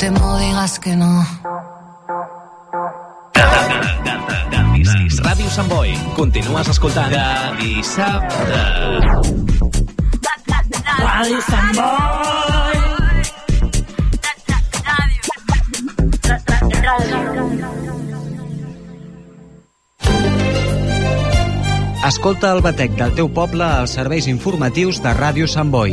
temo digas que no. Ràdio Sant Boi. Continues escoltant. De dissabte. Ràdio Sant Boi. Escolta el batec del teu poble als serveis informatius de Ràdio Sant Boi.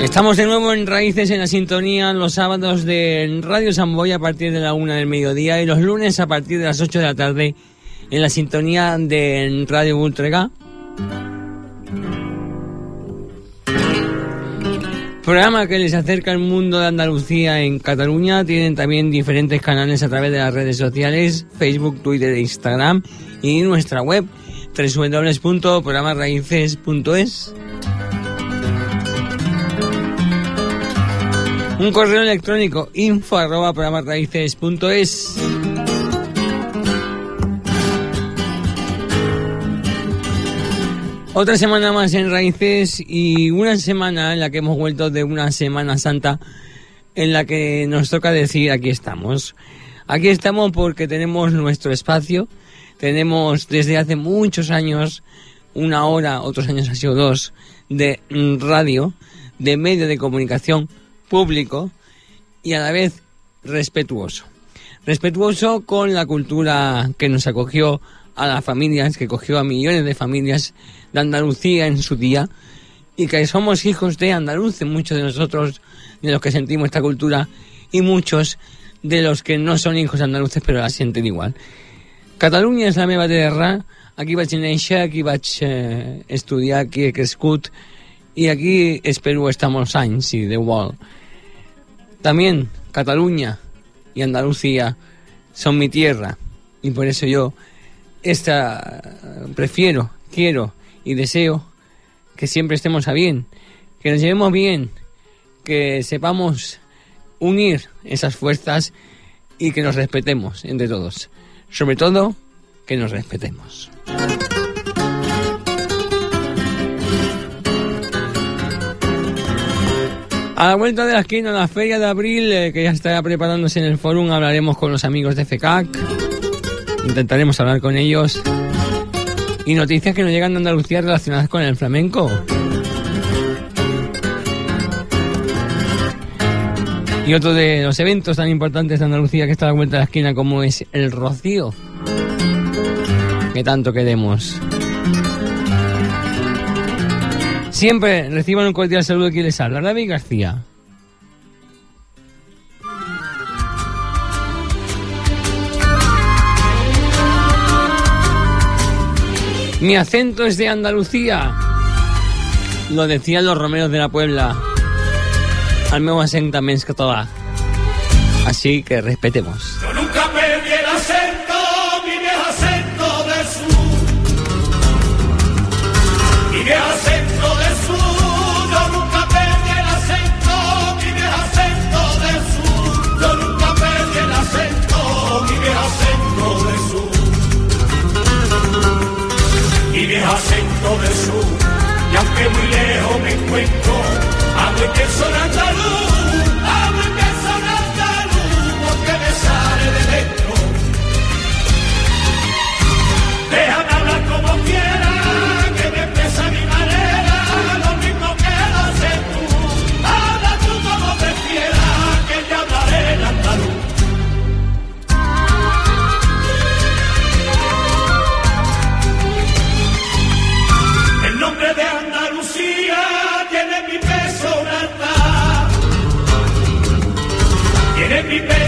Estamos de nuevo en Raíces en la sintonía los sábados de Radio Samboy a partir de la una del mediodía y los lunes a partir de las 8 de la tarde en la sintonía de Radio Ultrega. Programa que les acerca el mundo de Andalucía en Cataluña. Tienen también diferentes canales a través de las redes sociales, Facebook, Twitter e Instagram y nuestra web www.programarraíces.es. Un correo electrónico info arroba programarraíces.es. Otra semana más en Raíces y una semana en la que hemos vuelto de una Semana Santa en la que nos toca decir aquí estamos. Aquí estamos porque tenemos nuestro espacio, tenemos desde hace muchos años, una hora, otros años ha sido dos, de radio, de medio de comunicación público y a la vez respetuoso. Respetuoso con la cultura que nos acogió a las familias, que cogió a millones de familias de Andalucía en su día y que somos hijos de andaluces, muchos de nosotros, de los que sentimos esta cultura y muchos de los que no son hijos andaluces pero la sienten igual. Catalunya és la meva terra, aquí vaig néixer, aquí vaig eh, estudiar, aquí he crescut aquí espero estar molts anys, si Déu. También Cataluña y Andalucía son mi tierra y por eso yo esta prefiero, quiero y deseo que siempre estemos a bien, que nos llevemos bien, que sepamos unir esas fuerzas y que nos respetemos entre todos. Sobre todo, que nos respetemos. A la vuelta de la esquina, la feria de abril, eh, que ya está preparándose en el fórum, hablaremos con los amigos de FECAC. Intentaremos hablar con ellos. Y noticias que nos llegan de Andalucía relacionadas con el flamenco. Y otro de los eventos tan importantes de Andalucía que está a la vuelta de la esquina como es el Rocío. Que tanto queremos. Siempre reciban un cordial saludo aquí les habla David García. Mi acento es de Andalucía. Lo decían los romeros de la Puebla. Al meu accent també és català. Així que respetemos. Acento del sur. Y aunque muy lejos me encuentro, hablo y pienso en andaluz, Tiene mi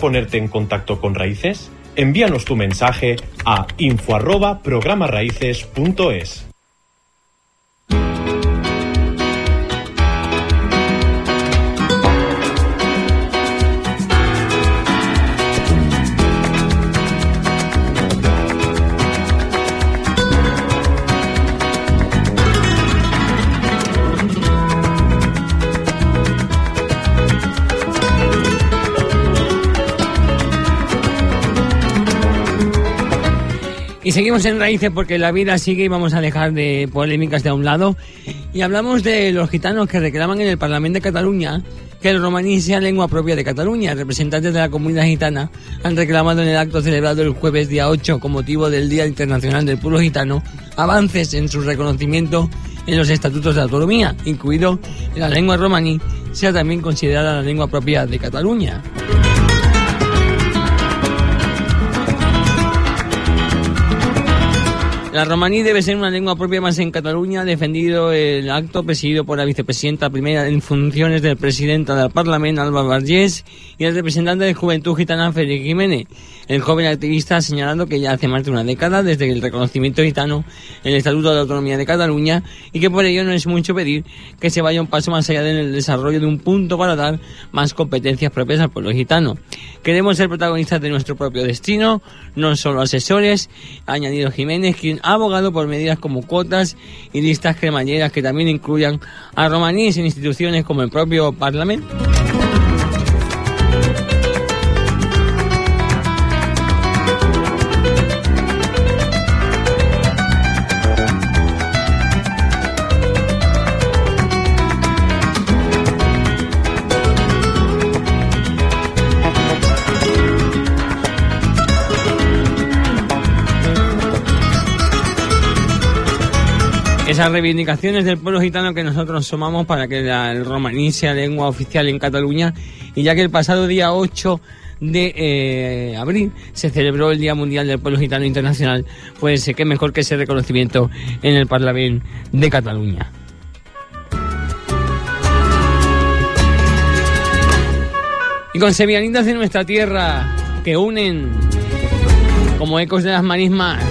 ponerte en contacto con Raíces? Envíanos tu mensaje a info Y seguimos en raíces porque la vida sigue y vamos a dejar de polémicas de a un lado. Y hablamos de los gitanos que reclaman en el Parlamento de Cataluña que el romaní sea lengua propia de Cataluña. Representantes de la comunidad gitana han reclamado en el acto celebrado el jueves día 8 con motivo del Día Internacional del Pueblo Gitano avances en su reconocimiento en los estatutos de autonomía, incluido la lengua romaní, sea también considerada la lengua propia de Cataluña. La romaní debe ser una lengua propia más en Cataluña, defendido el acto presidido por la vicepresidenta primera en funciones del presidente del Parlamento, Alba Vergés, y el representante de Juventud Gitana, Félix Jiménez. El joven activista ha señalado que ya hace más de una década desde el reconocimiento gitano en el Estatuto de Autonomía de Cataluña y que por ello no es mucho pedir que se vaya un paso más allá en el desarrollo de un punto para dar más competencias propias al pueblo gitano. Queremos ser protagonistas de nuestro propio destino, no solo asesores, ha añadido Jiménez, quien abogado por medidas como cuotas y listas cremalleras que también incluyan a romaníes en instituciones como el propio Parlamento. Esas reivindicaciones del pueblo gitano que nosotros somamos para que la- el romaní sea lengua oficial en Cataluña y ya que el pasado día 8 de eh, abril se celebró el Día Mundial del Pueblo Gitano Internacional, pues eh, qué mejor que ese reconocimiento en el Parlamento de Cataluña. Y con sevillanitas de nuestra tierra que unen como ecos de las marismas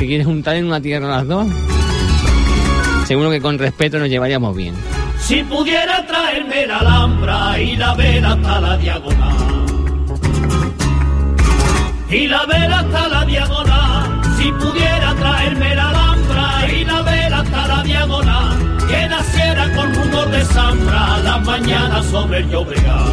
que quieres juntar en una tierra las dos. Seguro que con respeto nos llevaríamos bien. Si pudiera traerme la alhambra y la vela hasta la diagonal. Y la vela hasta la diagonal. Si pudiera traerme la alhambra y la vela hasta la diagonal. Que naciera con rumor de zambra las mañanas sobre el Llobregat.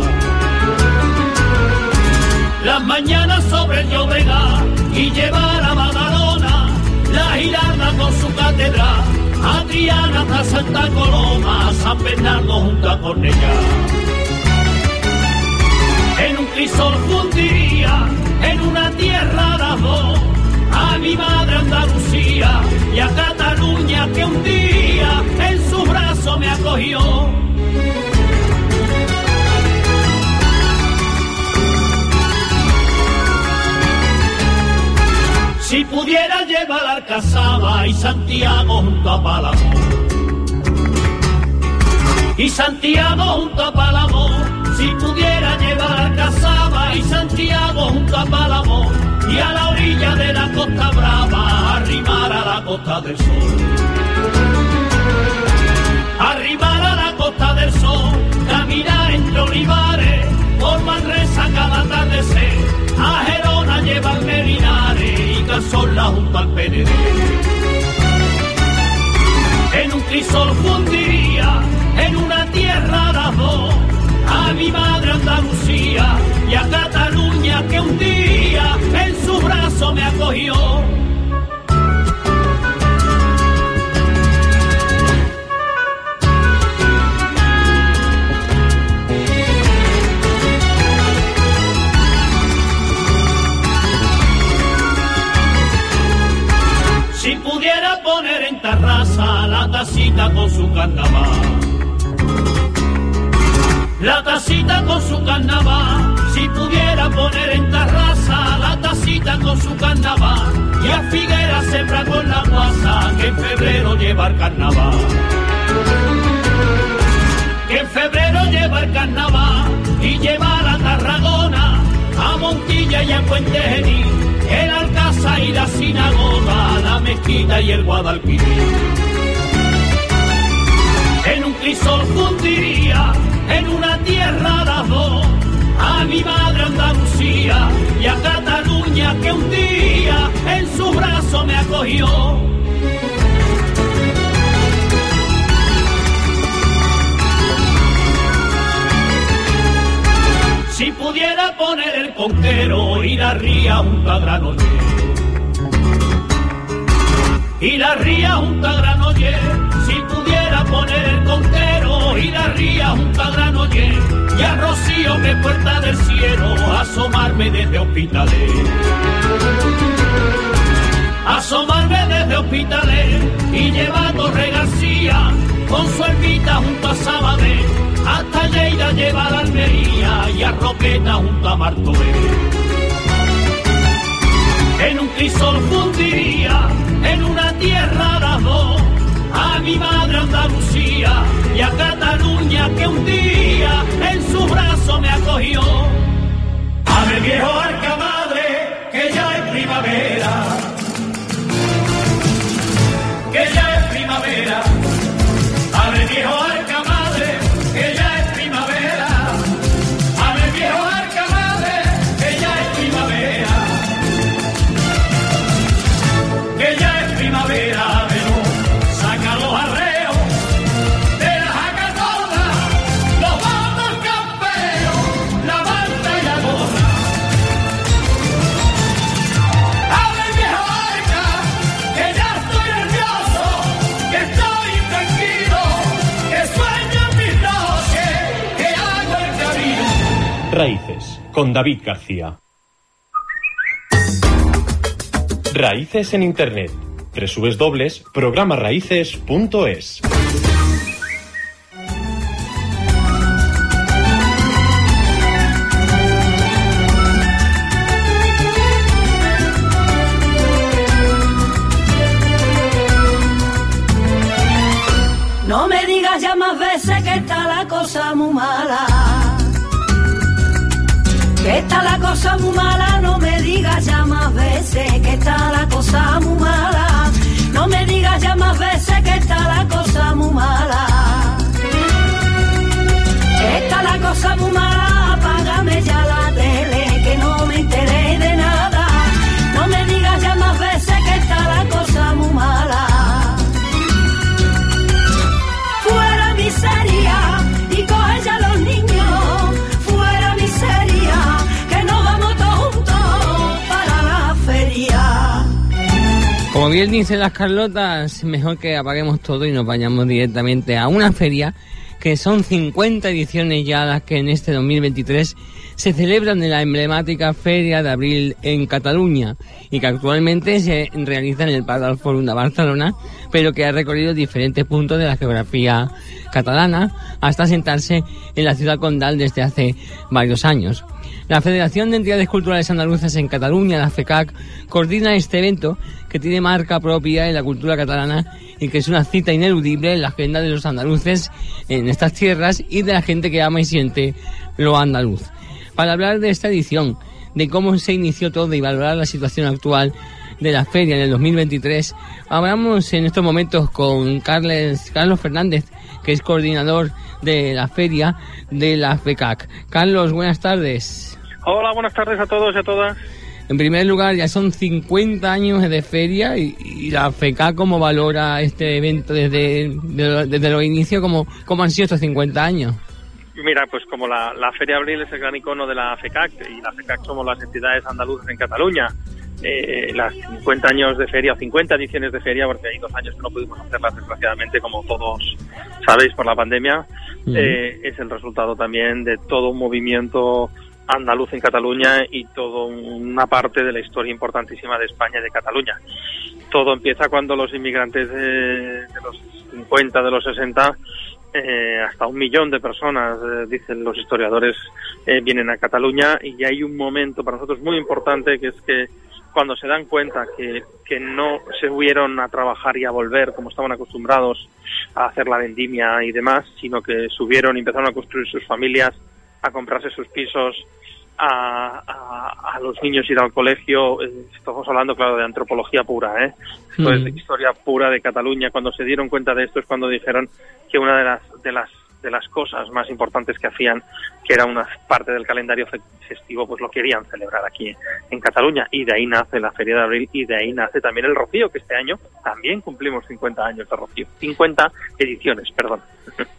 Las mañanas sobre el Llobregat y llevar a Badalona la girarda con su catedral. Adriana hasta Santa Coloma, San Bernardo junto a Cornellá. En un crisol fundiría, en una tierra las a mi madre Andalucía y a Cataluña que un día en su brazo me acogió. Si pudiera llevar a Alcazaba y Santiago junto a Palamo. Y Santiago junto a Palamo. Si pudiera llevar a Alcazaba y Santiago junto a Palamo. Y a la orilla de la Costa Brava, arrimar a la Costa del Sol. Arrimar a la Costa del Sol, caminar entre olivares, por Manresa cada atardecer, a Gerona llevarme Linares y Casola junto al PND. En un crisol fundiría, en una tierra las dos, a mi madre Andalucía y a Cataluña que un día en su brazo me acogió. Con su carnaval. La tacita con su carnaval. Si pudiera poner en terraza la tacita con su carnaval. Y a Figuera sembra con la guasa que en febrero lleva el carnaval. Que en febrero lleva el carnaval y lleva la Tarragona a Montilla y a Puente Genil, el Alcázar y la sinagoga, la mezquita y el Guadalquivir. Un crisol fundiría, en una tierra las a mi madre Andalucía y a Cataluña que un día en su brazo me acogió. Si pudiera poner el conquero y la ría junto a Granoller. Y la ría junto a Granoller. Si pudiera poner el conquero y la ría junto a Granoller. Y a Rocío que puerta del cielo asomarme desde hospitales. Asomarme desde hospitales y Torre García con su ermita junto a Sabadell. Hasta Lleida lleva la Almería y a Roqueta junto a Martorell. En un crisol fundiría, en una tierra las dos, a mi madre Andalucía y a Cataluña que un día en su brazo me acogió. A mi viejo arca madre, que ya es primavera, Raíces, con David García. Raíces en Internet. www.programaraíces.es. No me digas ya más veces que está la cosa muy Está la cosa muy mala, no me digas ya más veces que está la cosa muy mala. No me digas ya más veces que está la cosa muy mala. Está la cosa muy mala. Como bien dicen las Carlotas, mejor que apaguemos todo y nos vayamos directamente a una feria que son 50 ediciones ya las que en este 2023 se celebran en la emblemática Feria de Abril en Cataluña y que actualmente se realiza en el Parc Forum de Barcelona, pero que ha recorrido diferentes puntos de la geografía catalana hasta sentarse en la ciudad condal desde hace varios años. La Federación de Entidades Culturales Andaluzas en Cataluña, la FECAC, coordina este evento que tiene marca propia en la cultura catalana y que es una cita ineludible en la agenda de los andaluces en estas tierras y de la gente que ama y siente lo andaluz. Para hablar de esta edición, de cómo se inició todo y valorar la situación actual de la feria en el 2023, hablamos en estos momentos con Carlos Fernández, que es coordinador de la feria de la FECAC. Carlos, buenas tardes. Hola, buenas tardes a todos y a todas. En primer lugar, ya son 50 años de feria y, y la FECAC, ¿cómo valora este evento desde, de- desde los inicios? ¿Cómo, ¿Cómo han sido estos 50 años? Mira, pues como la, la Feria Abril es el gran icono de la FECAC y la FECAC somos las entidades andaluzas en Cataluña, eh, las 50 años de feria o 50 ediciones de feria, porque hay dos años que no pudimos hacerlas desgraciadamente, como todos sabéis por la pandemia, eh, es el resultado también de todo un movimiento andaluz en Cataluña y toda una parte de la historia importantísima de España y de Cataluña. Todo empieza cuando los inmigrantes de, de los 50, de los 60, eh, hasta un millón de personas, eh, dicen los historiadores, eh, vienen a Cataluña y hay un momento para nosotros muy importante que es que cuando se dan cuenta que, que no se huyeron a trabajar y a volver como estaban acostumbrados a hacer la vendimia y demás, sino que subieron y empezaron a construir sus familias, a comprarse sus pisos, a, a- a los niños ir al colegio. eh, Estamos hablando, claro, de antropología pura, ¿eh? Esto es Mm. historia pura de Cataluña. Cuando se dieron cuenta de esto es cuando dijeron que una de las, de las de las cosas más importantes que hacían, que era una parte del calendario fe- festivo, pues lo querían celebrar aquí en Cataluña. Y de ahí nace la Feria de Abril y de ahí nace también el Rocío, que este año también cumplimos 50 años de Rocío. 50 ediciones, perdón.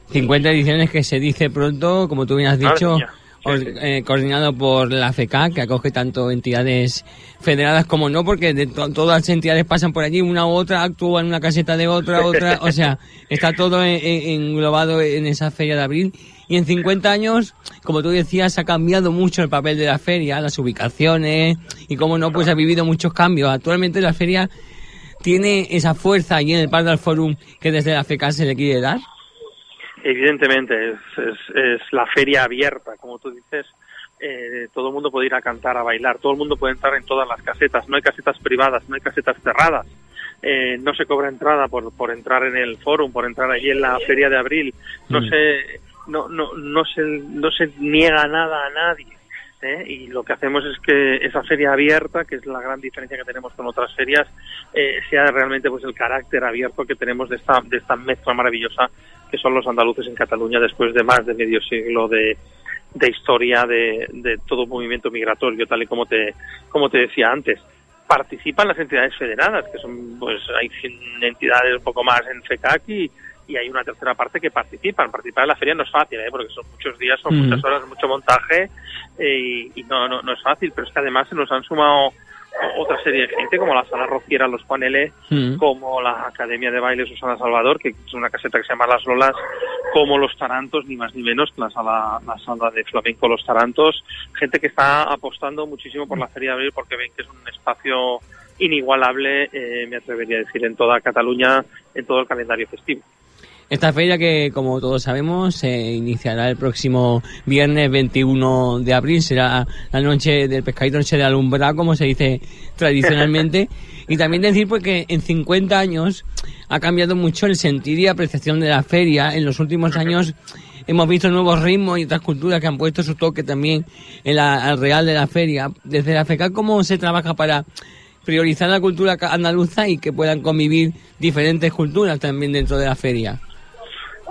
50 ediciones que se dice pronto, como tú bien has dicho. Eh, coordinado por la FECAC, que acoge tanto entidades federadas como no, porque de to- todas las entidades pasan por allí, una u otra actúa en una caseta de otra, otra, o sea, está todo en- en- englobado en esa feria de abril. Y en 50 años, como tú decías, ha cambiado mucho el papel de la feria, las ubicaciones, y como no, pues ha vivido muchos cambios. Actualmente la feria tiene esa fuerza allí en el Parque del Forum que desde la FECAC se le quiere dar. Evidentemente, es, es, es la feria abierta, como tú dices. eh, todo el mundo puede ir a cantar, a bailar, todo el mundo puede entrar en todas las casetas. No hay casetas privadas, no hay casetas cerradas. Eh, no se cobra entrada por, por entrar en el fórum, por entrar allí en la feria de abril. No Mm. se, no, no, no se, no se niega nada a nadie. ¿eh? Y lo que hacemos es que esa feria abierta, que es la gran diferencia que tenemos con otras ferias, eh, sea realmente pues el carácter abierto que tenemos de esta, de esta mezcla maravillosa que son los andaluces en Cataluña después de más de medio siglo de, de historia de, de todo movimiento migratorio, tal y como te, como te decía antes. Participan las entidades federadas, que son, pues, hay 100 entidades un poco más en FECAC y, y hay una tercera parte que participan. Participar en la feria no es fácil, ¿eh? porque son muchos días, son Ujú. muchas horas, mucho montaje eh, y no, no, no es fácil, pero es que además se nos han sumado otra serie de gente como la Sala Rociera Los Paneles, Mm. como la Academia de Baile Susana Salvador, que es una caseta que se llama Las Lolas, como los Tarantos, ni más ni menos la sala, la sala de flamenco Los Tarantos, gente que está apostando muchísimo por la Feria de Abril porque ven que es un espacio inigualable, eh, me atrevería a decir, en toda Cataluña, en todo el calendario festivo. Esta feria que, como todos sabemos, se iniciará el próximo viernes 21 de abril, será la noche del pescadito, noche de alumbrado, como se dice tradicionalmente. y también decir pues, que en 50 años ha cambiado mucho el sentir y apreciación de la feria. En los últimos años hemos visto nuevos ritmos y otras culturas que han puesto su toque también en la, al real de la feria. Desde la FECA, ¿cómo se trabaja para priorizar la cultura andaluza y que puedan convivir diferentes culturas también dentro de la feria?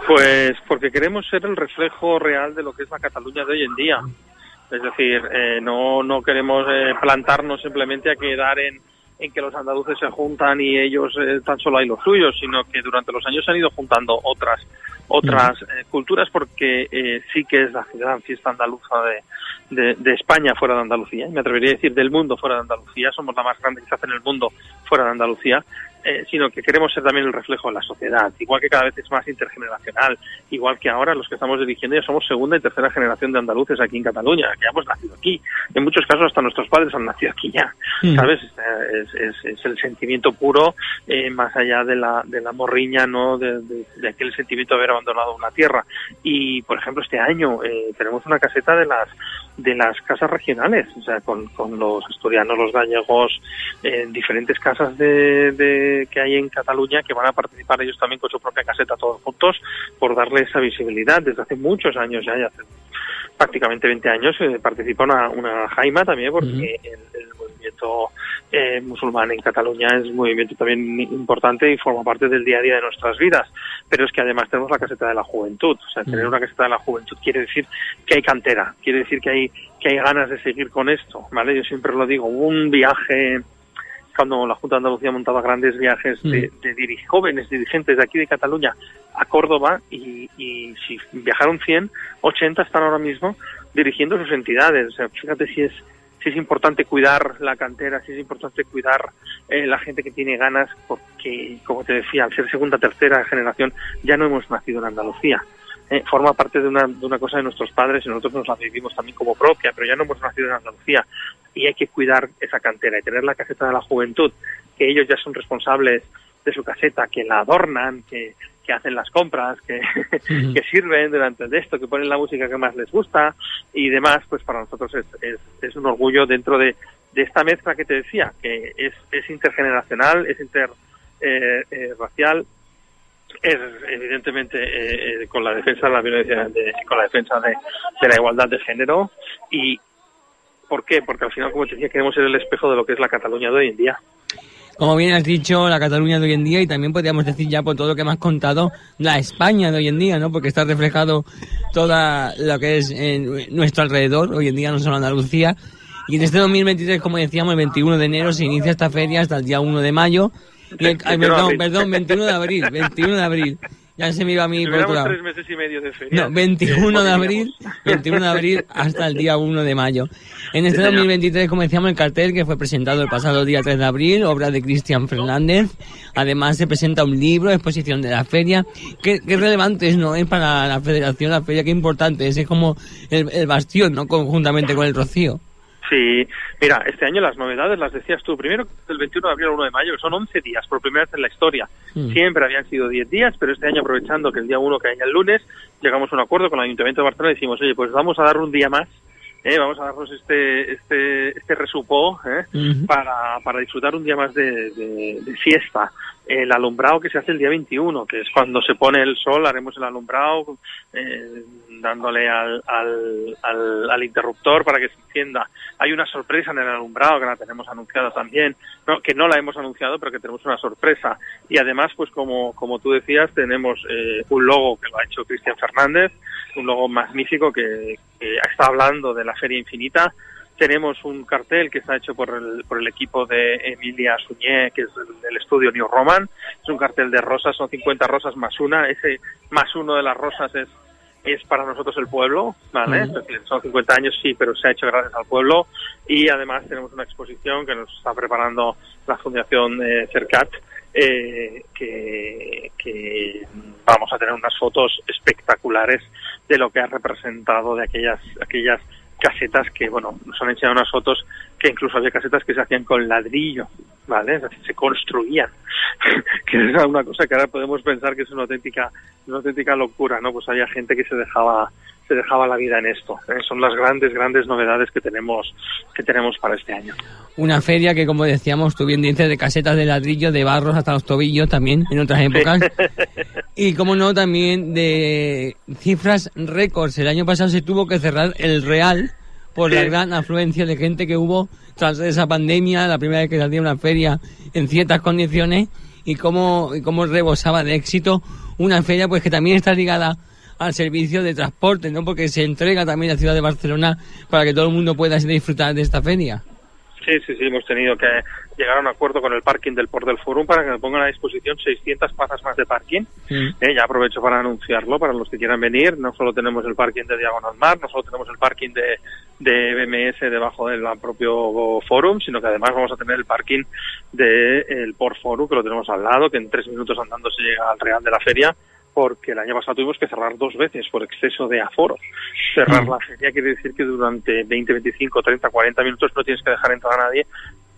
Pues porque queremos ser el reflejo real de lo que es la Cataluña de hoy en día. Es decir, eh, no, no queremos eh, plantarnos simplemente a quedar en, en que los andaluces se juntan y ellos eh, tan solo hay los suyos, sino que durante los años se han ido juntando otras otras eh, culturas porque eh, sí que es la gran fiesta andaluza de, de, de España fuera de Andalucía. Y me atrevería a decir del mundo fuera de Andalucía. Somos la más grande que se hace en el mundo fuera de Andalucía. Eh, sino que queremos ser también el reflejo de la sociedad, igual que cada vez es más intergeneracional, igual que ahora los que estamos dirigiendo ya somos segunda y tercera generación de andaluces aquí en Cataluña, que ya hemos nacido aquí. En muchos casos hasta nuestros padres han nacido aquí ya, Mm. ¿sabes? Eh, Es, es- es el sentimiento puro, eh, más allá de la, de la morriña, ¿no? De, de- de aquel sentimiento de haber abandonado una tierra. Y, por ejemplo, este año eh, tenemos una caseta de las de las casas regionales, o sea, con, con los asturianos, los gallegos, eh, diferentes casas de, de- que hay en Cataluña que van a participar ellos también con su propia caseta todos juntos por darle esa visibilidad. Desde hace muchos años ya, ya hace prácticamente 20 años, eh, participa una, una Jaima también porque el, el movimiento eh, musulmán en Cataluña es un movimiento también importante y forma parte del día a día de nuestras vidas. Pero es que además tenemos la caseta de la juventud. O sea, tener una caseta de la juventud quiere decir que hay cantera, quiere decir que hay, que hay ganas de seguir con esto, ¿vale? Yo siempre lo digo, un viaje cuando la Junta de Andalucía montaba grandes viajes de, de diri- jóvenes dirigentes de aquí de Cataluña a Córdoba y, y si viajaron 100, 80 están ahora mismo dirigiendo sus entidades. O sea, fíjate si es si es importante cuidar la cantera, si es importante cuidar eh, la gente que tiene ganas, porque, como te decía, al ser segunda, tercera generación, ya no hemos nacido en Andalucía. Eh, forma parte de una, de una cosa de nuestros padres y nosotros nos la vivimos también como propia, pero ya no hemos nacido en Andalucía y hay que cuidar esa cantera y tener la caseta de la juventud, que ellos ya son responsables de su caseta, que la adornan, que, que hacen las compras, que, que sirven durante de esto, que ponen la música que más les gusta y demás, pues para nosotros es, es, es un orgullo dentro de, de esta mezcla que te decía, que es, es intergeneracional, es interracial, es evidentemente eh, eh, con la defensa de la violencia, de- con la defensa de, de la igualdad de género y ¿por qué? Porque al final, como te decía, queremos ser el espejo de lo que es la Cataluña de hoy en día. Como bien has dicho, la Cataluña de hoy en día y también podríamos decir ya por todo lo que me has contado, la España de hoy en día, ¿no? Porque está reflejado toda lo que es en nuestro alrededor, hoy en día no solo Andalucía. Y en este 2023, como decíamos, el 21 de enero se inicia esta feria hasta el día 1 de mayo. Y el- ay, 21 de perdón, perdón, 21 de abril, 21 de abril. Ya se me iba a mí por otro lado. tres meses y medio de feria. No, 21 de abril, 21 de abril hasta el día 1 de mayo. En este Sí, señor. 2023, como decíamos, el cartel que fue presentado el pasado día 3 de abril, obra de Cristian Fernández. Además, se presenta un libro, exposición de la feria. Qué, qué relevante es, ¿no? Es para la federación la feria, qué importante es. Es como el, el bastión, ¿no? Conjuntamente con el Rocío. Sí, mira, este año las novedades las decías tú. Primero, del 21 de abril al 1 de mayo, que son 11 días, por primera vez en la historia. Mm. Siempre habían sido 10 días, pero este año, aprovechando que el día 1 cae el lunes, llegamos a un acuerdo con el Ayuntamiento de Barcelona y decimos, oye, pues vamos a dar un día más, ¿eh? vamos a darnos este este este resupó ¿eh? Para, para disfrutar un día más de, de- de fiesta. El alumbrado que se hace el día 21, que es cuando se pone el sol, haremos el alumbrado eh, dándole al, al, al, al interruptor para que se encienda. Hay una sorpresa en el alumbrado que la tenemos anunciada también, no, que no la hemos anunciado, pero que tenemos una sorpresa. Y además, pues como, como tú decías, tenemos eh, un logo que lo ha hecho Cristian Fernández, un logo magnífico que, que está hablando de la Feria Infinita. Tenemos un cartel que está hecho por el, por el equipo de Emilia Suñé, que es el, del estudio New Roman. Es un cartel de rosas, son 50 rosas más una. Ese más uno de las rosas es, es para nosotros el pueblo, ¿vale? Decir, son 50 años, sí, pero se ha hecho gracias al pueblo. Y además tenemos una exposición que nos está preparando la Fundación eh, Cercat, eh, que, que vamos a tener unas fotos espectaculares de lo que ha representado de aquellas aquellas casetas que, bueno, nos han enseñado unas fotos que incluso había casetas que se hacían con ladrillo, ¿vale? Es decir, se construían, que era una cosa que ahora podemos pensar que es una auténtica, una auténtica locura, ¿no? Pues había gente que se dejaba se dejaba la vida en esto. ¿eh? Son las grandes, grandes novedades que tenemos, que tenemos para este año. Una feria que, como decíamos, tú bien dices, de casetas de ladrillo, de barros hasta los tobillos también, en otras épocas. Y, como no, también de cifras récords. El año pasado se tuvo que cerrar el Real por la Sí. gran afluencia de gente que hubo tras esa pandemia, la primera vez que se hacía una feria en ciertas condiciones y cómo, y cómo rebosaba de éxito una feria pues que también está ligada al servicio de transporte, ¿no? Porque se entrega también a la ciudad de Barcelona para que todo el mundo pueda disfrutar de esta feria. Sí, sí, sí, hemos tenido que llegar a un acuerdo con el parking del Port del Forum para que me pongan a disposición 600 plazas más de parking. Eh, ya aprovecho para anunciarlo para los que quieran venir. No solo tenemos el parking de Diagonal Mar, no solo tenemos el parking de, de BMS debajo del propio forum, sino que además vamos a tener el parking del Port Forum, que lo tenemos al lado, que en tres minutos andando se llega al Real de la Feria, porque el año pasado tuvimos que cerrar dos veces por exceso de aforo. Cerrar la feria quiere decir que durante 20, 25, 30, 40 minutos no tienes que dejar entrar a nadie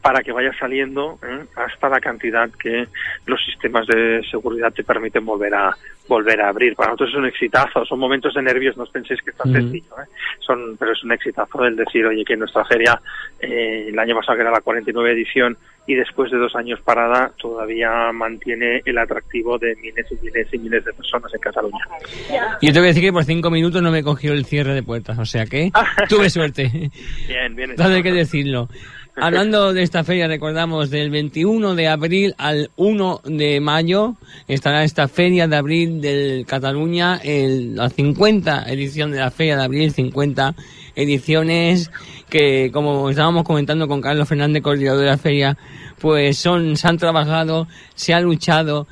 para que vaya saliendo ¿eh? hasta la cantidad que los sistemas de seguridad te permiten volver a volver a abrir. Para nosotros es un exitazo, son momentos de nervios, no os penséis que es tan sencillo, ¿eh? son, pero es un exitazo el decir, oye, que nuestra feria, eh, el año pasado que era la 49 edición y después de dos años parada, todavía mantiene el atractivo de miles y miles y miles de personas en Cataluña. Y yo te voy a decir que por cinco minutos no me cogió el cierre de puertas, o sea que tuve suerte. Bien, bien. Todo hay que decirlo. Hablando de esta feria, recordamos del 21 de abril al 1 de mayo estará esta feria de abril del Cataluña, el, la 50 edición de la feria de abril, 50 ediciones que, como estábamos comentando con Carlos Fernández, coordinador de la feria, pues son, se han trabajado, se ha luchado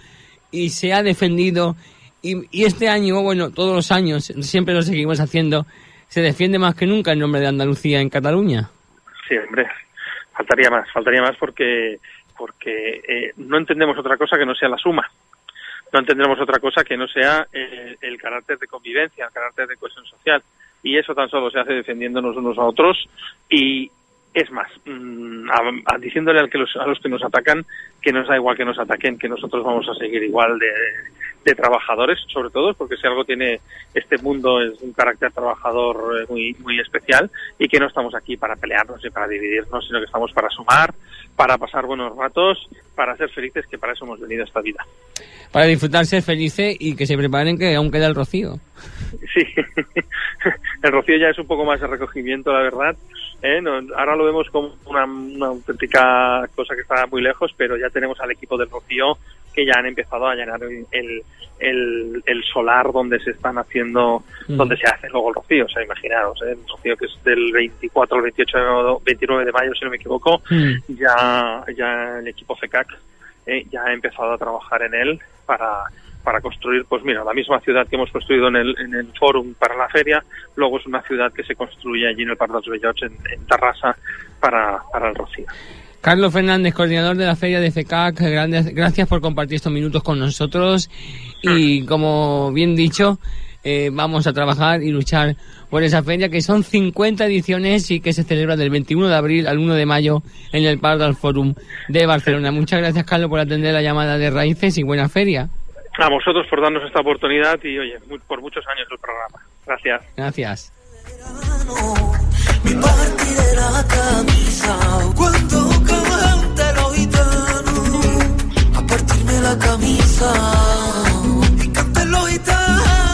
y se ha defendido. Y, y este año, bueno, todos los años, siempre lo seguimos haciendo, se defiende más que nunca el nombre de Andalucía en Cataluña. Sí, hombre, faltaría más, faltaría más porque porque eh, no entendemos otra cosa que no sea la suma. No entendemos otra cosa que no sea eh, el carácter de convivencia, el carácter de cohesión social. Y eso tan solo se hace defendiéndonos unos a otros y es más, mm, a- diciéndole al que los- a los que nos atacan que nos da igual que nos ataquen, que nosotros vamos a seguir igual de, de trabajadores, sobre todo, porque si algo tiene este mundo es un carácter trabajador eh, muy, muy especial y que no estamos aquí para pelearnos y para dividirnos, sino que estamos para sumar, para pasar buenos ratos, para ser felices, que para eso hemos venido a esta vida. Para disfrutar, ser felices y que se preparen que aún queda el rocío. Sí, el rocío ya es un poco más de recogimiento, la verdad. ¿eh? No, ahora lo vemos como una, una auténtica cosa que está muy lejos, pero ya tenemos al equipo del rocío que ya han empezado a llenar el, el, el- solar donde se están haciendo, Mm. donde se hace luego el rocío. O sea, imaginaros, ¿eh? el rocío que es del 24 al 28, de- 29 de mayo, si no me equivoco, Mm. ya, ya el equipo CECAC eh, ya ha empezado a trabajar en él para, para construir, pues mira, la misma ciudad que hemos construido en el, en el Fórum para la feria, luego es una ciudad que se construye allí en el Parc dels Bellots, en, en Tarrasa, para, para el Rocío. Carlos Fernández, coordinador de la feria de FECAC, grandes, gracias por compartir estos minutos con nosotros y como bien dicho, eh, vamos a trabajar y luchar por esa feria que son 50 ediciones y que se celebra del 21 de abril al 1 de mayo en el Parc del Forum de Barcelona. Muchas gracias Carlos por atender la llamada de Raíces y buena feria. A vosotros por darnos esta oportunidad y, oye, muy- por muchos años el programa. Gracias. Gracias. mi parte de la camisa cuando la camisa. Y canten los gitanos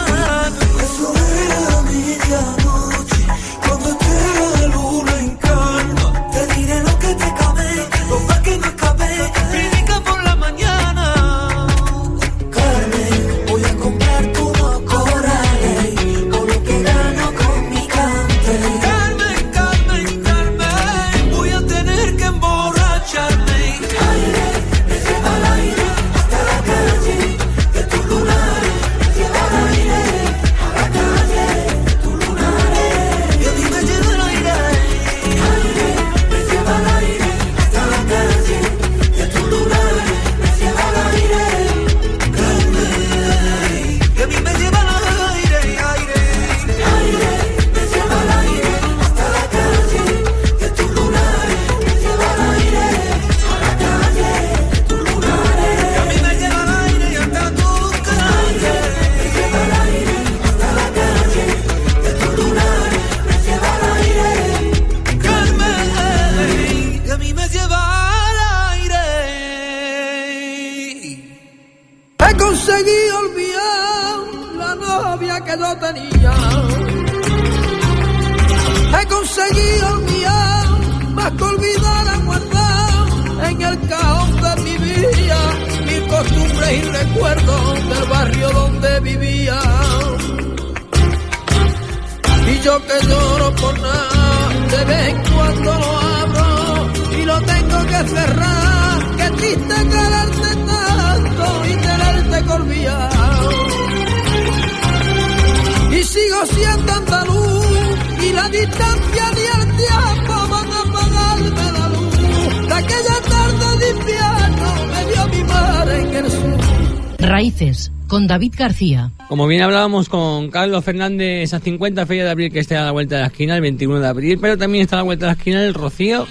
García. Como bien hablábamos con Carlos Fernández, esa 50 feria de abril que está a la vuelta de la esquina, el 21 de abril, pero también está a la vuelta de la esquina el Rocío.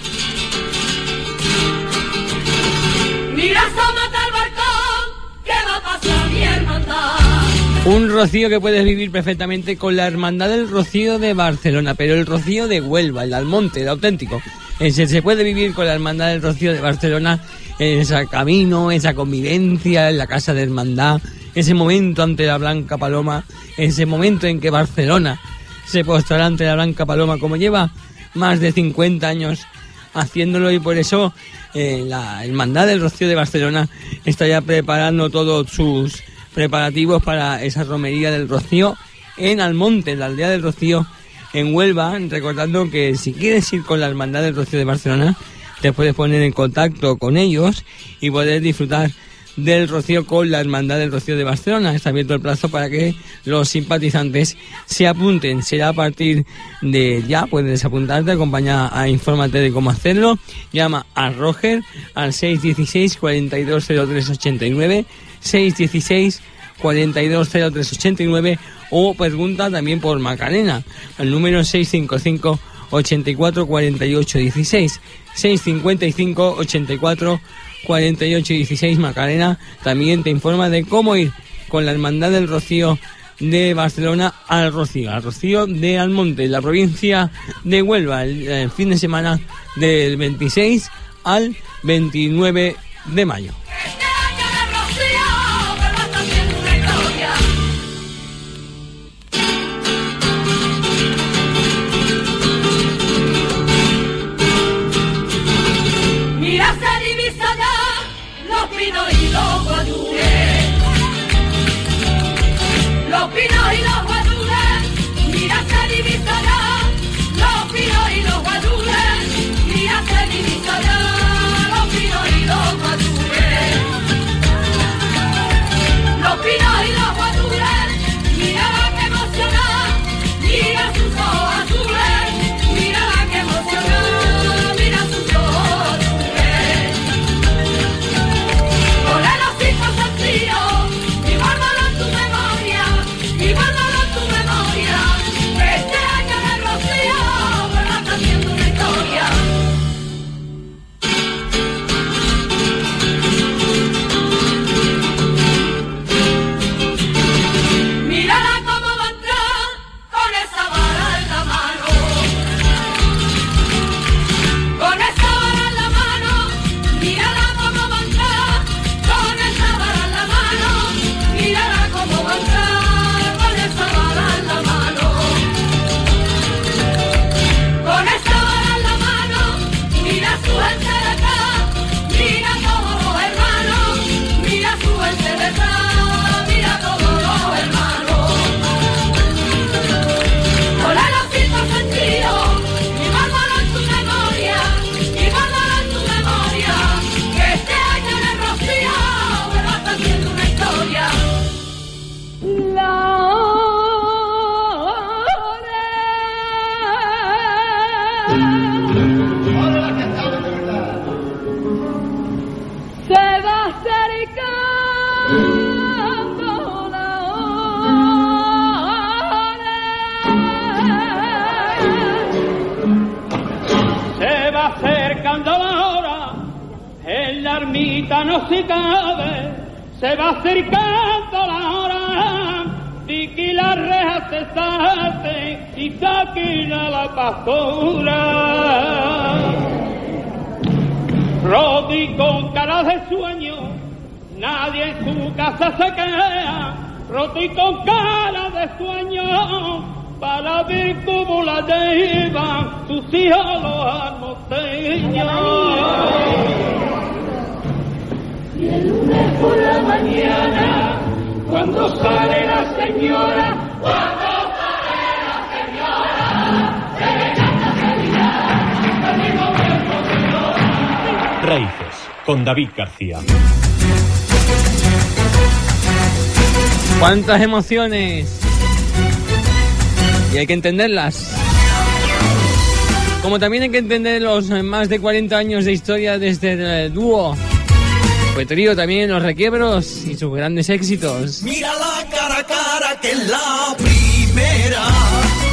Mira, asómate al balcón, que va a pasar mi hermandad. Un rocío que puedes vivir perfectamente con la Hermandad del Rocío de Barcelona, pero el rocío de Huelva, el Almonte, el auténtico. Ese se puede vivir con la Hermandad del Rocío de Barcelona en ese camino, esa convivencia, en la casa de hermandad, ese momento ante la Blanca Paloma, ese momento en que Barcelona se postrará ante la Blanca Paloma, como lleva más de 50 años haciéndolo y por eso eh, la Hermandad del Rocío de Barcelona está ya preparando todos sus preparativos para esa romería del Rocío en Almonte, en la aldea del Rocío, en Huelva, recordando que si quieres ir con la Hermandad del Rocío de Barcelona, te puedes poner en contacto con ellos y poder disfrutar del Rocío con la Hermandad del Rocío de Barcelona. Está abierto el plazo para que los simpatizantes se apunten. Será a partir de ya, puedes apuntarte, acompaña a infórmate de cómo hacerlo. Llama a Roger al 616 420389 616 420389 o pregunta también por Macarena al número 655 84 48 16 655 84 48 16 Macarena también te informa de cómo ir con la Hermandad del Rocío de Barcelona al Rocío, al Rocío de Almonte, la provincia de Huelva, el, el fin de semana del 26 al 29 de mayo. Pinos y la señora, la señora, se le canta el señora. Raíces, con David García. ¿Cuántas emociones? Y hay que entenderlas. Como también hay que entender los más de 40 años de historia de este eh, dúo. Fue trío también los requiebros y sus grandes éxitos. Mira la cara a cara que es la primera.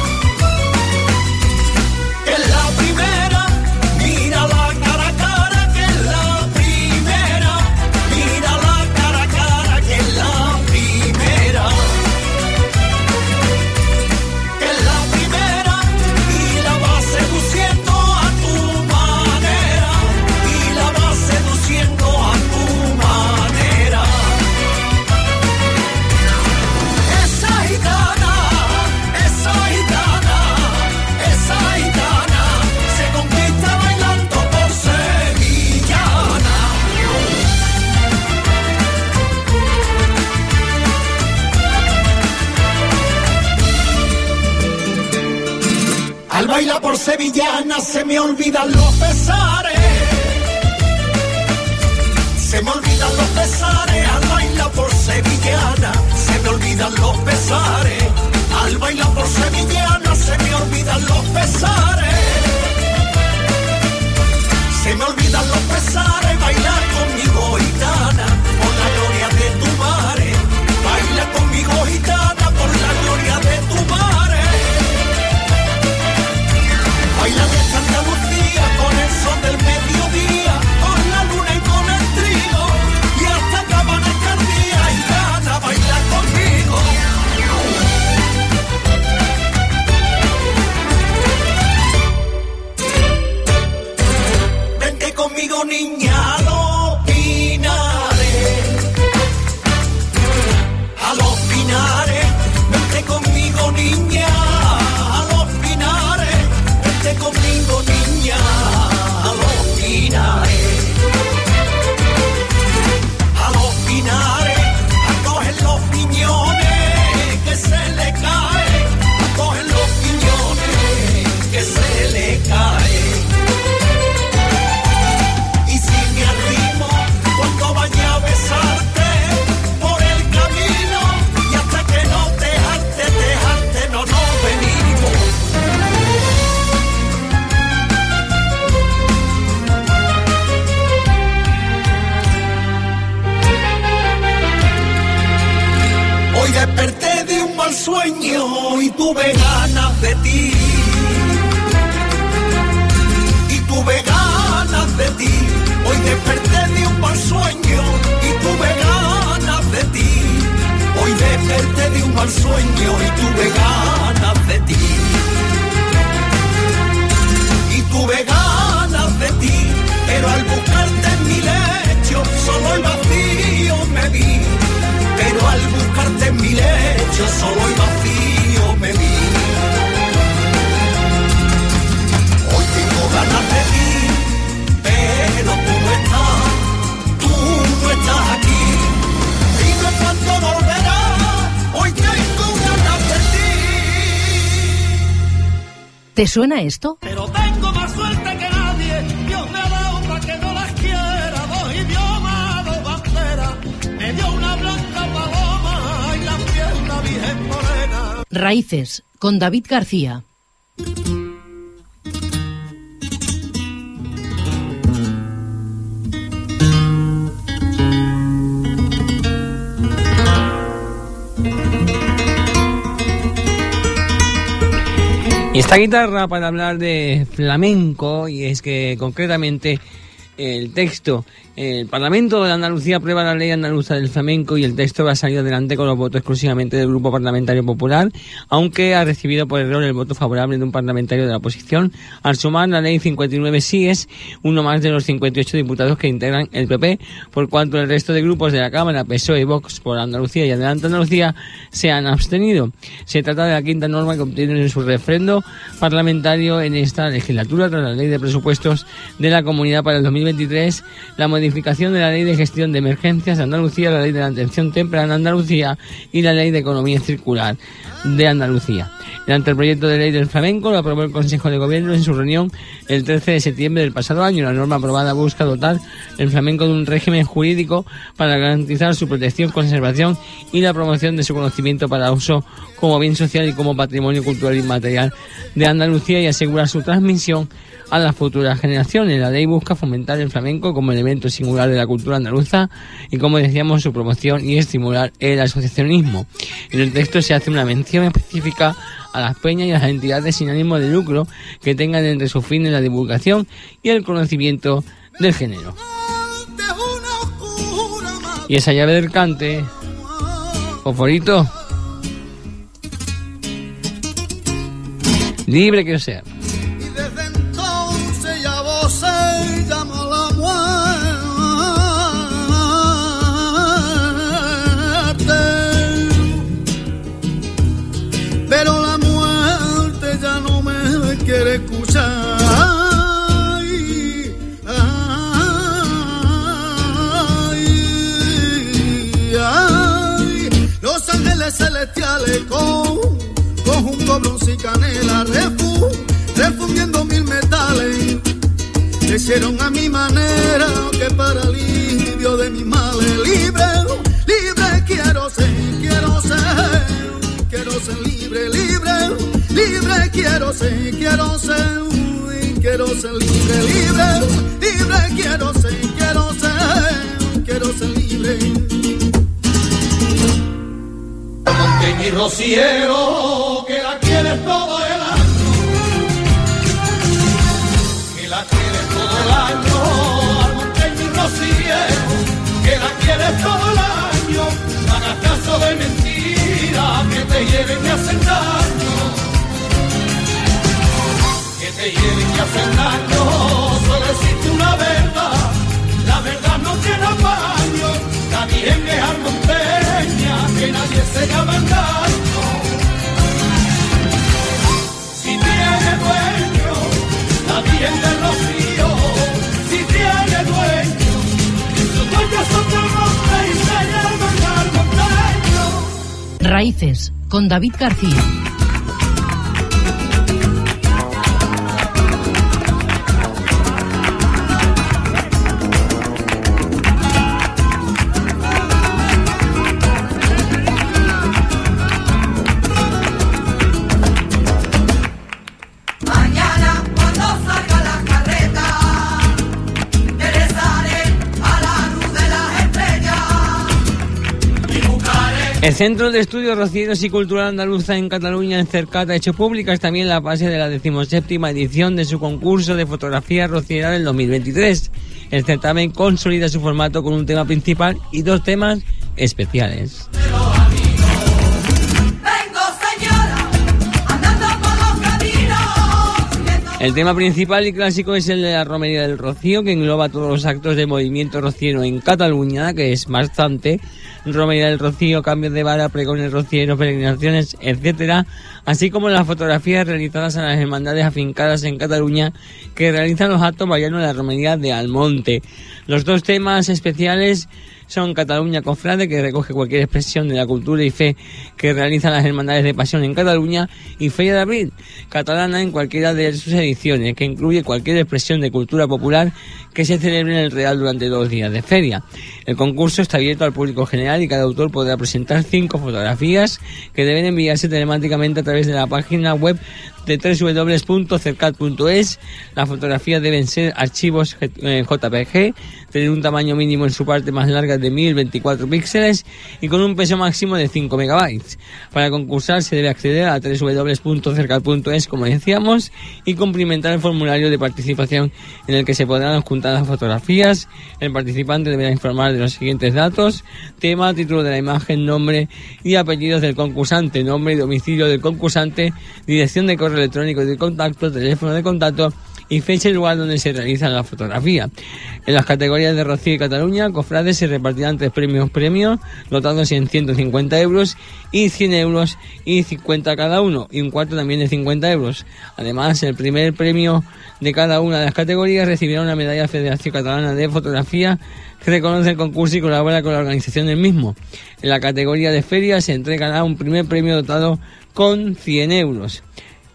Por sevillana se me olvidan los pesares. Se me olvidan los pesares al bailar por sevillana. Se me olvidan los pesares. Al bailar por sevillana se me olvidan los pesares. Se me olvidan ¿Te suena esto? Pero tengo más suerte que nadie, Dios me ha dado para que no las quiera. Dos idiomas, dos banderas, me dio una blanca paloma y la piel una virgen morena. Raíces, con David García. Y esta guitarra para hablar de flamenco, y es que concretamente el texto. El Parlamento de Andalucía aprueba la ley andaluza del flamenco y el texto va a salir adelante con los votos exclusivamente del Grupo Parlamentario Popular, aunque ha recibido por error el voto favorable de un parlamentario de la oposición. Al sumar la ley 59 sí es uno más de los 58 diputados que integran el PP, por cuanto el resto de grupos de la Cámara, PSOE y Vox por Andalucía y Adelante Andalucía, se han abstenido. Se trata de la quinta norma que obtiene en su refrendo parlamentario en esta legislatura tras la ley de presupuestos de la comunidad para el 2023, la modificación de la ley de gestión de emergencias de Andalucía, la ley de la atención temprana de Andalucía y la ley de economía circular de Andalucía. El anteproyecto de ley del flamenco lo aprobó el Consejo de Gobierno en su reunión el 13 de septiembre del pasado año. La norma aprobada busca dotar el flamenco de un régimen jurídico para garantizar su protección, conservación y la promoción de su conocimiento para uso como bien social y como patrimonio cultural inmaterial de Andalucía y asegurar su transmisión a las futuras generaciones. La ley busca fomentar el flamenco como elemento singular de la cultura andaluza y, como decíamos, su promoción y estimular el asociacionismo. En el texto se hace una mención específica a las peñas y a las entidades sin ánimo de lucro que tengan entre sus fines la divulgación y el conocimiento del género. Y esa llave del cante, Foforito, libre que sea. Celestiales con, con un cobrón y canela refu, refundiendo mil metales. Le hicieron a mi manera que para alivio de mis males libre, libre quiero ser, quiero ser, quiero ser libre, libre, libre quiero ser, quiero ser, uy, quiero ser libre, libre, libre quiero ser, quiero ser, quiero ser libre. Y Rociero, que la quieres todo el año, que la quieres todo el año, al Monteño y Rociero, que la quieres todo el año, no hagas caso de mentiras que te lleven y hacen daño, que te lleven y hacen daño, solo existe una verdad, la verdad no tiene apaño, la bien es almonteña, que nadie se llama engaño. Si tiene dueño, la bien del rocío, si tiene dueño, sus dueños son del monte y se llaman almonteño. Raíces, con David García. El Centro de Estudios Rocieros y Cultural Andaluza en Cataluña, en Cercata, ha hecho públicas también la fase de la decimoséptima edición de su concurso de fotografía rociera del 2023. El certamen consolida su formato con un tema principal y dos temas especiales. El tema principal y clásico es el de la Romería del Rocío, que engloba todos los actos de movimiento rociero en Cataluña, que es bastante. Romería del Rocío, cambios de vara, pregones rocieros, peregrinaciones, etcétera, así como las fotografías realizadas a las hermandades afincadas en Cataluña que realizan los actos marianos de la Romería de Almonte. Los dos temas especiales son Cataluña Cofrade, que recoge cualquier expresión de la cultura y fe que realizan las hermandades de pasión en Cataluña, y Feria de Abril, catalana en cualquiera de sus ediciones, que incluye cualquier expresión de cultura popular que se celebre en el Real durante dos días de feria. El concurso está abierto al público general y cada autor podrá presentar cinco fotografías que deben enviarse telemáticamente a través de la página web de www.cercat.es. Las fotografías deben ser archivos eh, JPG tener un tamaño mínimo en su parte más larga de 1024 píxeles y con un peso máximo de 5 megabytes. Para concursar se debe acceder a www.cercal.es como decíamos y cumplimentar el formulario de participación en el que se podrán juntar las fotografías. El participante deberá informar de los siguientes datos, tema, título de la imagen, nombre y apellidos del concursante, nombre y domicilio del concursante, dirección de correo electrónico de contacto, teléfono de contacto y fecha y lugar donde se realiza la fotografía. En las categorías de Rocío y Cataluña, Cofrades se repartirán tres premios premios, dotándose en 150 euros y 100 euros y 50 cada uno, y un cuarto también de 50 euros. Además, el primer premio de cada una de las categorías recibirá una medalla Federación Catalana de Fotografía que reconoce el concurso y colabora con la organización del mismo. En la categoría de feria se entregará un primer premio dotado con 100 euros.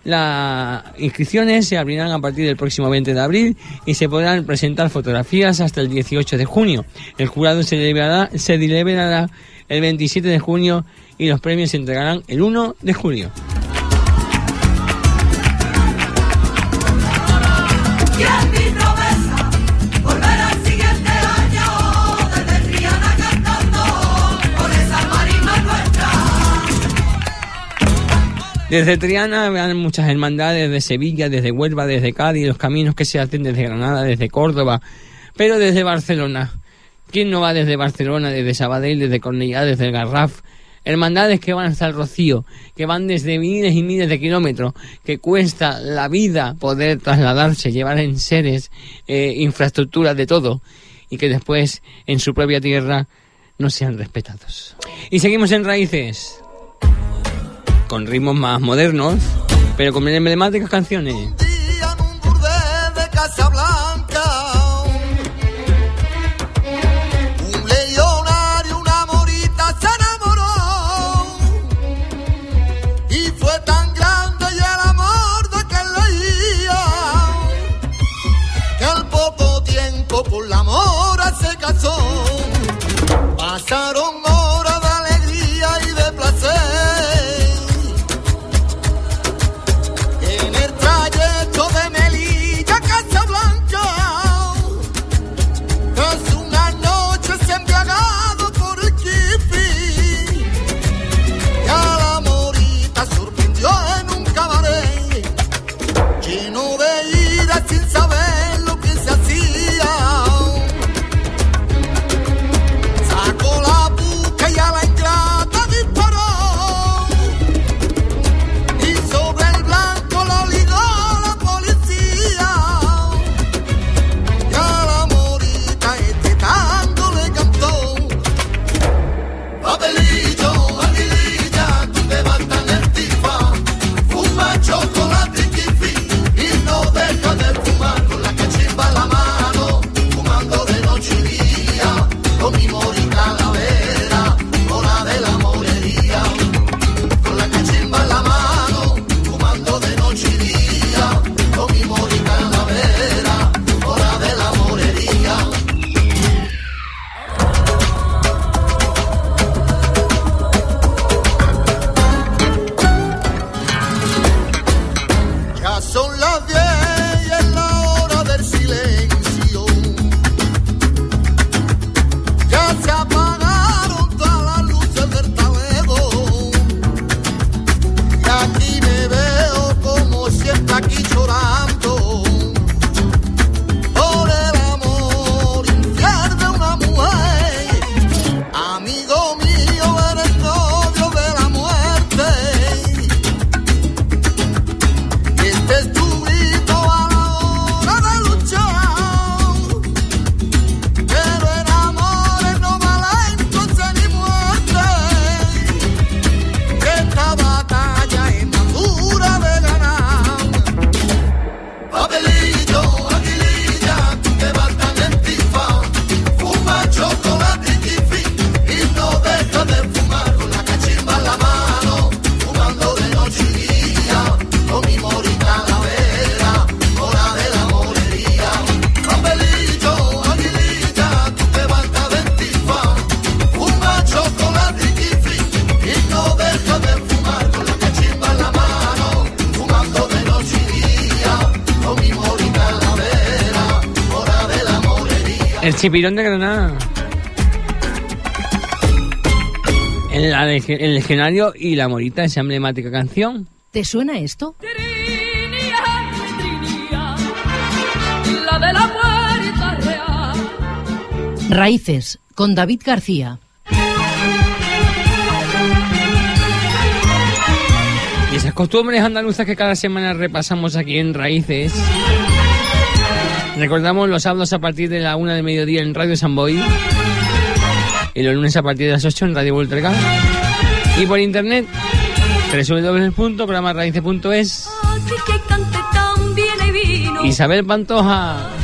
Las inscripciones se abrirán a partir del próximo 20 de abril y se podrán presentar fotografías hasta el 18 de junio. El jurado se deliberará, el 27 de junio y los premios se entregarán el 1 de julio. Desde Triana vean muchas hermandades de Sevilla, desde Huelva, desde Cádiz, los caminos que se hacen desde Granada, desde Córdoba, pero desde Barcelona. ¿Quién no va desde Barcelona, desde Sabadell, desde Cornellá, desde el Garraf? Hermandades que van hasta el Rocío, que van desde miles y miles de kilómetros, que cuesta la vida poder trasladarse, llevar en seres eh, infraestructuras de todo, y que después en su propia tierra no sean respetados. Y seguimos en raíces con ritmos más modernos, pero con emblemáticas canciones. por la mora se casó. Pasaron Chipirón de Granada. En la, el legionario y la morita, esa emblemática canción. ¿Te suena esto? Raíces, con David García. Y esas costumbres andaluzas que cada semana repasamos aquí en Raíces. Recordamos los sábados a partir de la una del mediodía en Radio San Boy y los lunes a partir de las 8 en Radio Volterga y por internet www.programarraices.es Isabel Pantoja.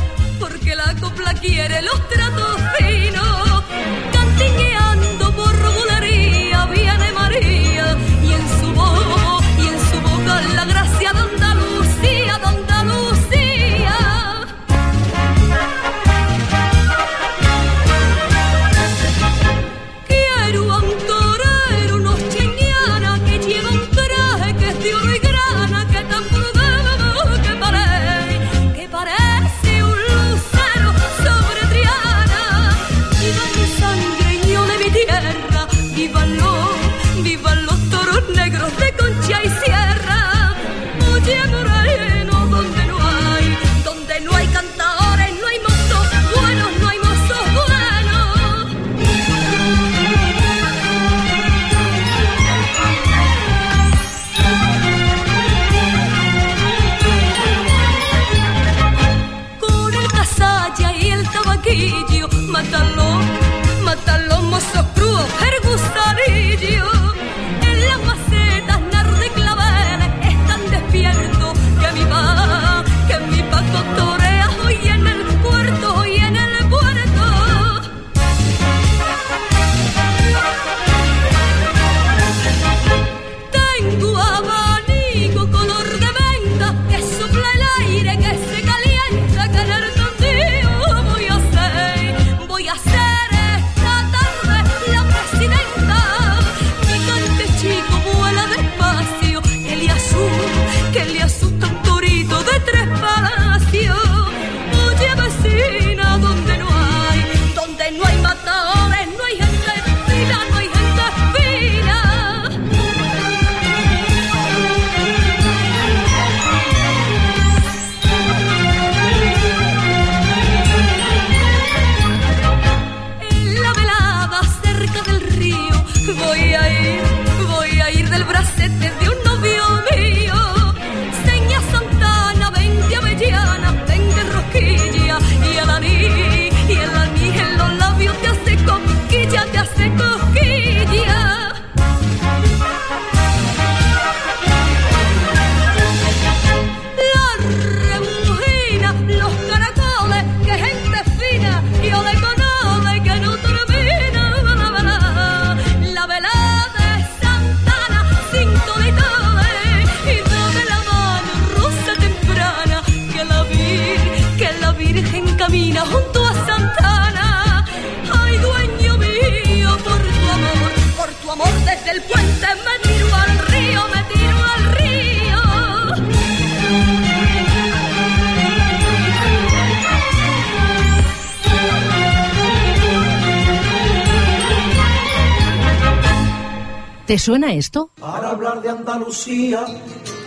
¿Te suena esto? Para hablar de Andalucía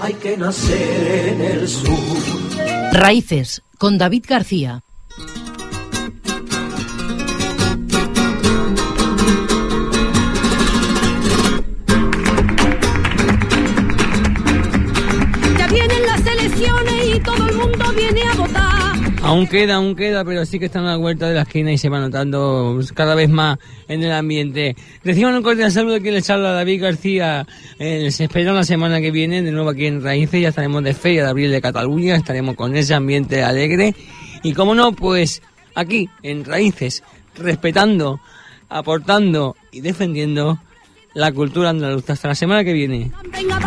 hay que nacer en el sur. Raíces, con David García. Aún queda, aún queda, pero sí que están a la vuelta de la esquina y se va notando cada vez más en el ambiente. Reciban un cordial saludo aquí les habla David García. Eh, les espero la semana que viene de nuevo aquí en Raíces. Ya estaremos de Feria de Abril de Cataluña, estaremos con ese ambiente alegre. Y como no, pues aquí en Raíces, respetando, aportando y defendiendo la cultura andaluza. Hasta la semana que viene. Venga,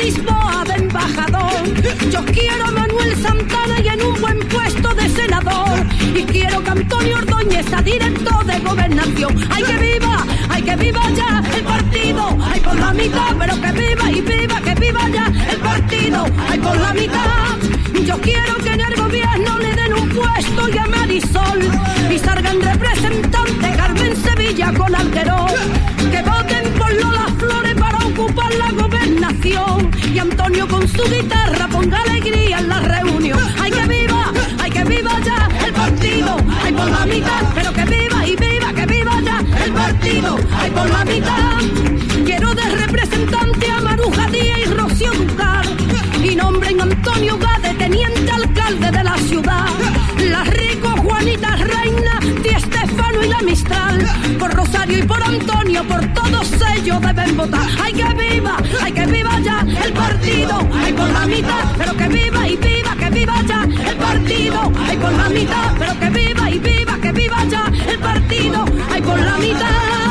Lisboa de embajador. quiero por Rosario y por Antonio, por todos ellos deben votar. ¡Ay, que viva! ¡Ay, que viva ya el partido! ¡Ay, por la mitad! ¡Pero que viva y viva, que viva ya el partido! ¡Ay, por la mitad! ¡Pero que viva y viva, que viva ya el partido! ¡Ay, por la mitad!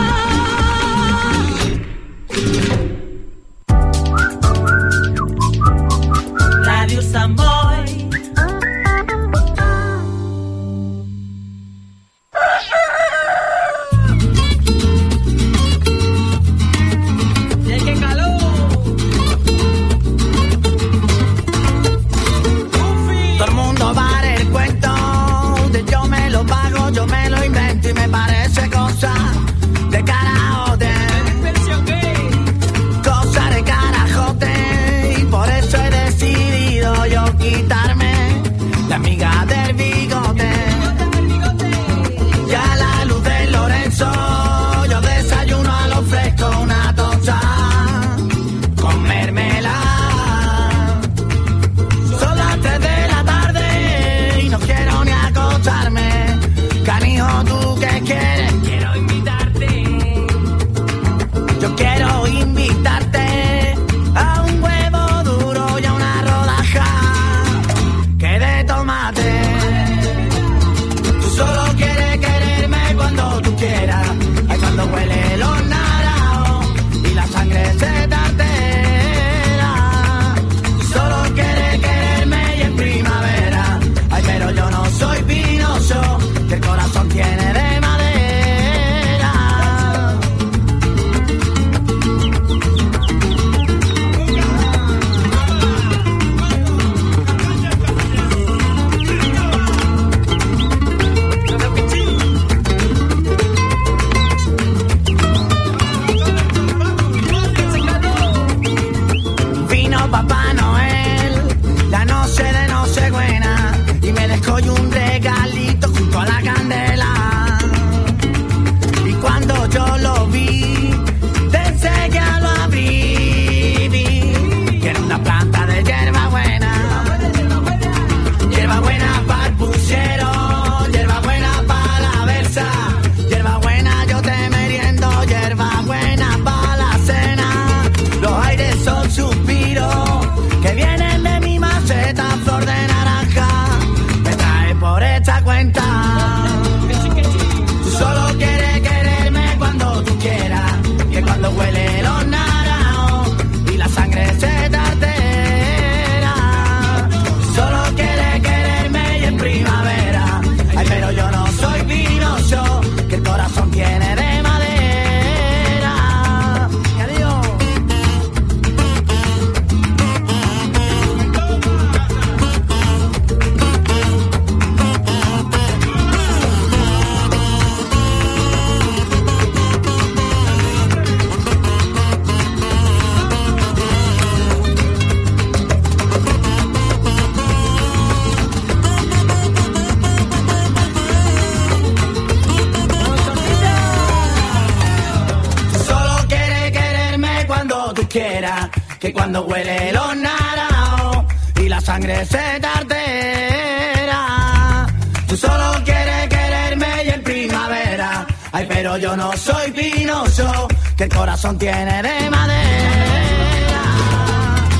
que el corazón tiene de madera.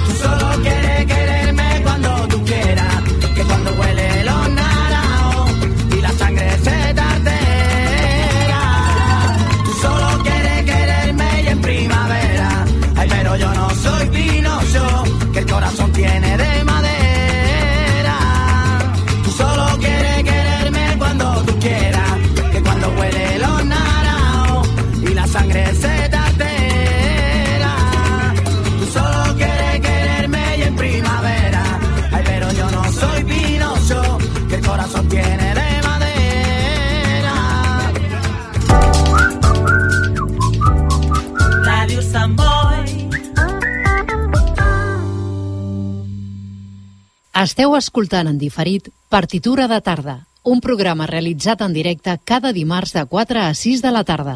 Tú solo quieres quererme cuando tú quieras, que cuando huele los naranjos y la sangre se tartera. Tú solo quieres quererme y en primavera, ay pero yo no soy pinocho, que el corazón tiene de Esteu escoltant en diferit Partitura de tarda, un programa realitzat en directe cada dimarts de 4 a 6 de la tarda.